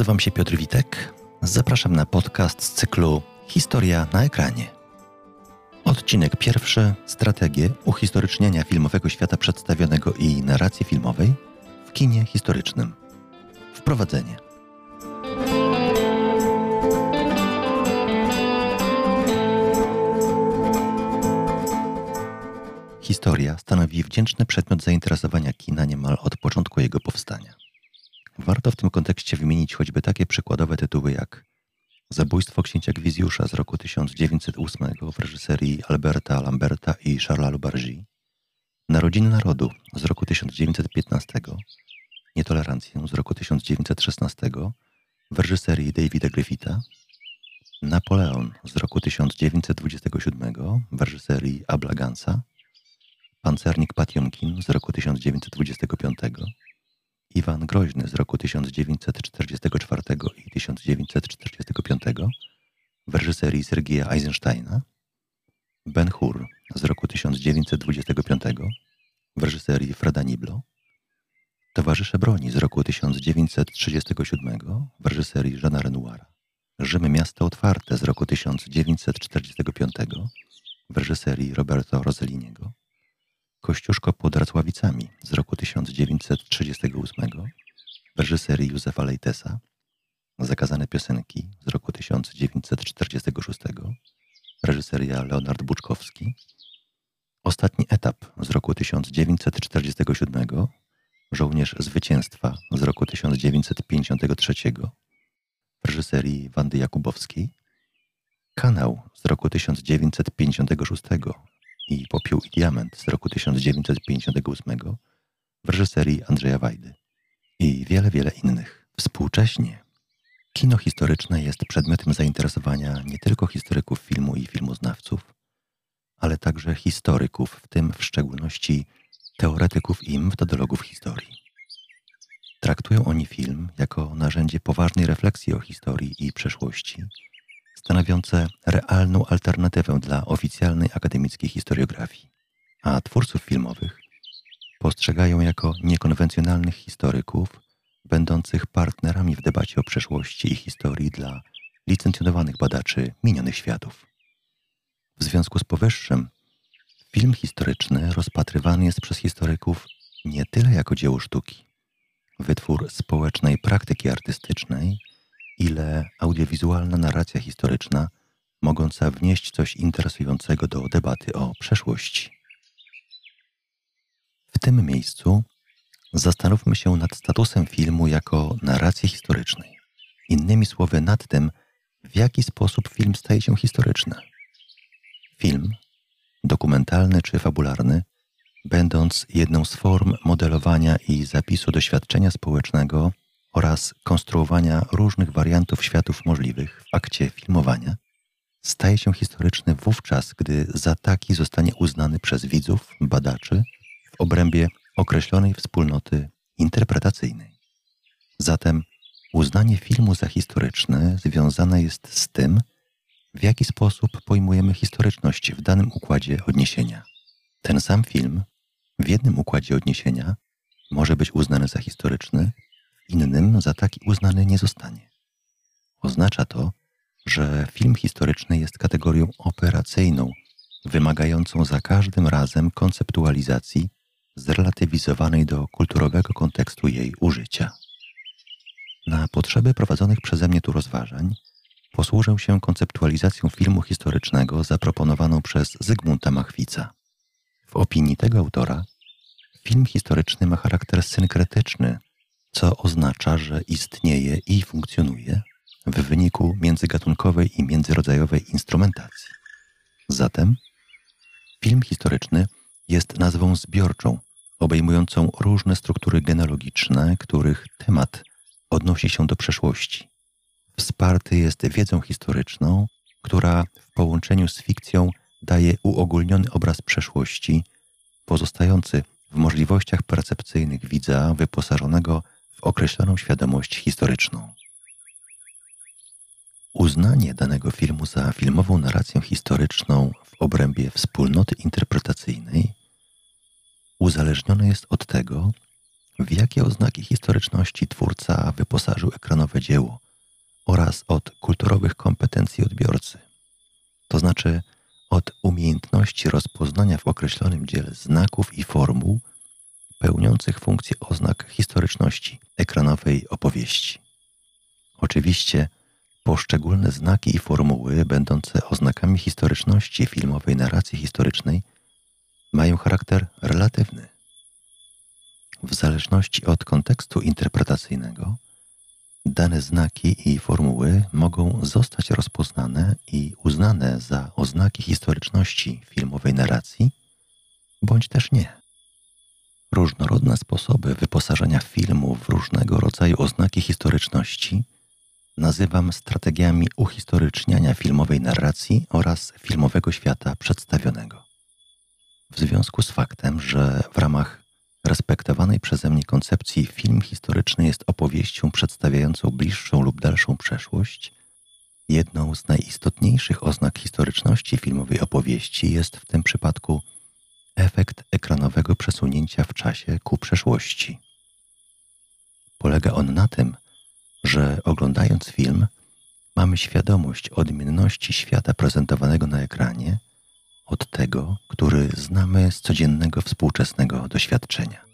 Nazywam się Piotr Witek. Zapraszam na podcast z cyklu Historia na ekranie. Odcinek pierwszy strategie uhistoryczniania filmowego świata przedstawionego i narracji filmowej w kinie historycznym. Wprowadzenie. Historia stanowi wdzięczny przedmiot zainteresowania kina niemal od początku jego powstania. Warto w tym kontekście wymienić choćby takie przykładowe tytuły jak Zabójstwo księcia Gwizjusza z roku 1908 w reżyserii Alberta Lamberta i Charlesa Lubargi, Narodziny Narodu z roku 1915, Nietolerancję z roku 1916 w reżyserii Davida Griffitha, Napoleon z roku 1927 w reżyserii Abla Gansa, Pancernik Patiomkin z roku 1925, Iwan Groźny z roku 1944 i 1945 w reżyserii Sergieja Eisensteina, Ben Hur z roku 1925 w reżyserii Freda Niblo, Towarzysze broni z roku 1937 w reżyserii Jeana Renoira, Rzym Miasto Otwarte z roku 1945 w reżyserii Roberto Rosselliniego, Kościuszko pod Racławicami z roku 1938 w reżyserii Józefa Leitesa, Zakazane piosenki z roku 1946, reżyseria Leonard Buczkowski, Ostatni etap z roku 1947, Żołnierz Zwycięstwa z roku 1953 w reżyserii Wandy Jakubowskiej, Kanał z roku 1956 i Popiół i Diament z roku 1958 w reżyserii Andrzeja Wajdy i wiele, wiele innych. Współcześnie kino historyczne jest przedmiotem zainteresowania nie tylko historyków filmu i filmoznawców, ale także historyków, w tym w szczególności teoretyków i metodologów historii. Traktują oni film jako narzędzie poważnej refleksji o historii i przeszłości stanowiące realną alternatywę dla oficjalnej akademickiej historiografii, a twórców filmowych postrzegają jako niekonwencjonalnych historyków, będących partnerami w debacie o przeszłości i historii dla licencjonowanych badaczy minionych światów. W związku z powyższym, film historyczny rozpatrywany jest przez historyków nie tyle jako dzieło sztuki, wytwór społecznej praktyki artystycznej, ile audiowizualna narracja historyczna mogąca wnieść coś interesującego do debaty o przeszłości. W tym miejscu zastanówmy się nad statusem filmu jako narracji historycznej. Innymi słowy, nad tym, w jaki sposób film staje się historyczny. Film, dokumentalny czy fabularny, będąc jedną z form modelowania i zapisu doświadczenia społecznego, oraz konstruowania różnych wariantów światów możliwych w akcie filmowania, staje się historyczny wówczas, gdy za taki zostanie uznany przez widzów, badaczy w obrębie określonej wspólnoty interpretacyjnej. Zatem uznanie filmu za historyczny związane jest z tym, w jaki sposób pojmujemy historyczność w danym układzie odniesienia. Ten sam film w jednym układzie odniesienia może być uznany za historyczny, innym za taki uznany nie zostanie. Oznacza to, że film historyczny jest kategorią operacyjną, wymagającą za każdym razem konceptualizacji zrelatywizowanej do kulturowego kontekstu jej użycia. Na potrzeby prowadzonych przeze mnie tu rozważań posłużę się konceptualizacją filmu historycznego zaproponowaną przez Zygmunta Machwica. W opinii tego autora film historyczny ma charakter synkretyczny co oznacza, że istnieje i funkcjonuje w wyniku międzygatunkowej i międzyrodzajowej instrumentacji. Zatem film historyczny jest nazwą zbiorczą, obejmującą różne struktury genealogiczne, których temat odnosi się do przeszłości. Wsparty jest wiedzą historyczną, która w połączeniu z fikcją daje uogólniony obraz przeszłości, pozostający w możliwościach percepcyjnych widza wyposażonego określoną świadomość historyczną. Uznanie danego filmu za filmową narrację historyczną w obrębie wspólnoty interpretacyjnej uzależnione jest od tego, w jakie oznaki historyczności twórca wyposażył ekranowe dzieło oraz od kulturowych kompetencji odbiorcy. To znaczy od umiejętności rozpoznania w określonym dziele znaków i formuł pełniących funkcję oznak historyczności ekranowej opowieści. Oczywiście poszczególne znaki i formuły będące oznakami historyczności filmowej narracji historycznej mają charakter relatywny. W zależności od kontekstu interpretacyjnego, dane znaki i formuły mogą zostać rozpoznane i uznane za oznaki historyczności filmowej narracji, bądź też nie. Różnorodne sposoby wyposażenia filmu w różnego rodzaju oznaki historyczności nazywam strategiami uhistoryczniania filmowej narracji oraz filmowego świata przedstawionego. W związku z faktem, że w ramach respektowanej przeze mnie koncepcji film historyczny jest opowieścią przedstawiającą bliższą lub dalszą przeszłość, jedną z najistotniejszych oznak historyczności filmowej opowieści jest w tym przypadku efekt ekranowego przesunięcia w czasie ku przeszłości. Polega on na tym, że oglądając film, mamy świadomość odmienności świata prezentowanego na ekranie od tego, który znamy z codziennego współczesnego doświadczenia.